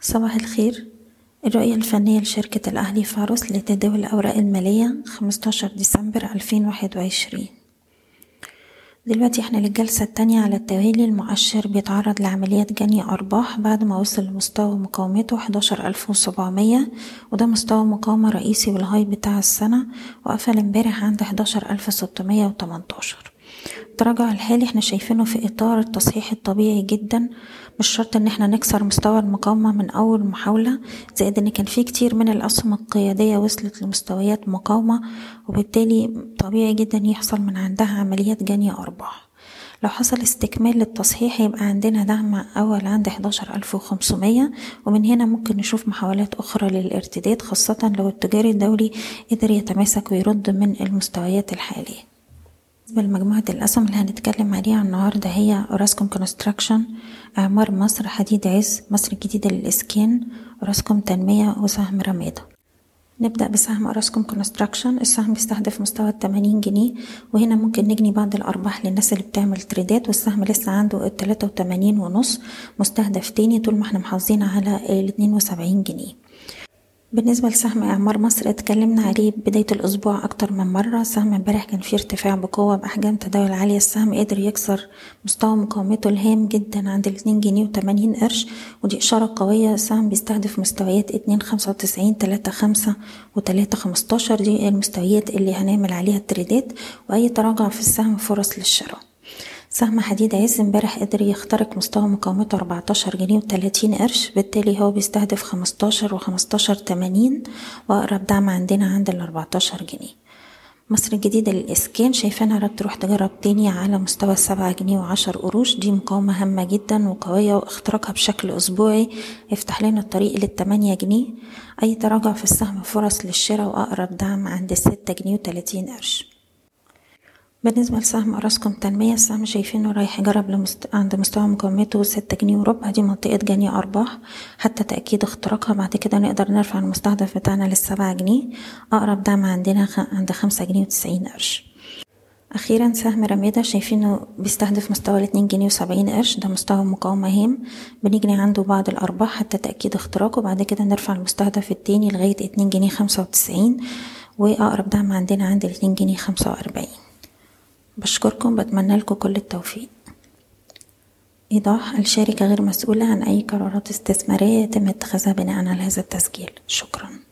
صباح الخير. الرؤية الفنية لشركة الأهلي فاروس لتداول الأوراق المالية 15 ديسمبر 2021 دلوقتي إحنا للجلسة التانية على التوالي المؤشر بيتعرض لعمليات جني أرباح بعد ما وصل لمستوى مقاومته 11700 وده مستوى مقاومة رئيسي والهاي بتاع السنة وقفل امبارح عند 11618 التراجع الحالي إحنا شايفينه في إطار التصحيح الطبيعي جدا. مش شرط إن إحنا نكسر مستوى المقاومة من أول محاولة زائد إن كان في كتير من الأسهم القيادية وصلت لمستويات مقاومة وبالتالي طبيعي جدا يحصل من عندها عمليات جني أرباح. لو حصل استكمال للتصحيح يبقى عندنا دعم أول عند 11500 ومن هنا ممكن نشوف محاولات أخرى للارتداد خاصة لو التجاري الدولي قدر يتماسك ويرد من المستويات الحالية. بالنسبة لمجموعة الأسهم اللي هنتكلم عليها النهاردة هي أوراسكوم Construction إعمار مصر حديد عز مصر الجديدة للإسكان أوراسكوم تنمية وسهم راميدا. نبدأ بسهم أوراسكوم Construction. السهم بيستهدف مستوى التمانين جنيه وهنا ممكن نجني بعض الأرباح للناس اللي بتعمل تريدات والسهم لسه عنده التلاتة وتمانين ونص مستهدف تاني طول ما إحنا محافظين على الاتنين وسبعين جنيه. بالنسبة لسهم إعمار مصر اتكلمنا عليه بداية الأسبوع أكتر من مرة. سهم امبارح كان فيه ارتفاع بقوة بأحجام تداول عالية. السهم قدر يكسر مستوى مقاومته الهام جدا عند الاتنين جنيه وتمانين قرش ودي إشارة قوية. السهم بيستهدف مستويات اتنين خمسة وتسعين تلاتة خمسة وتلاتة خمستاشر. دي المستويات اللي هنعمل عليها التريدات وأي تراجع في السهم فرص للشراء. سهم حديد عز امبارح قدر يخترق مستوى مقاومته 14 جنيه و30 قرش بالتالي هو بيستهدف 15 و15 80 وأقرب دعم عندنا عند ال 14 جنيه. مصر الجديدة للإسكان شايفينها رد تروح تجرب تاني على مستوى السبعة جنيه وعشر قروش. دي مقاومة هامة جدا وقوية واختراقها بشكل أسبوعي. يفتح لنا الطريق للتمانية جنيه. أي تراجع في السهم فرص للشراء وأقرب دعم عند الستة جنيه وتلاتين قرش. بالنسبة لسهم أراسكوم تنمية السهم شايفينه رايح يجرب لمست... عند مستوى مقاومته ستة جنيه وربع دي منطقة جني أرباح حتى تأكيد اختراقها بعد كده نقدر نرفع المستهدف بتاعنا للسبعة جنيه أقرب دعم عندنا خ... عند خمسة جنيه وتسعين قرش. أخيرا سهم رميدة شايفينه بيستهدف مستوى الاتنين جنيه وسبعين قرش ده مستوى مقاومة هام بنجني عنده بعض الأرباح حتى تأكيد اختراقه بعد كده نرفع المستهدف التاني لغاية اتنين جنيه خمسة وتسعين وأقرب دعم عندنا عند الاتنين جنيه خمسة وأربعين. بشكركم بتمنى لكم كل التوفيق. إيضاح الشركة غير مسؤولة عن أي قرارات استثمارية يتم اتخاذها بناء على هذا التسجيل. شكراً.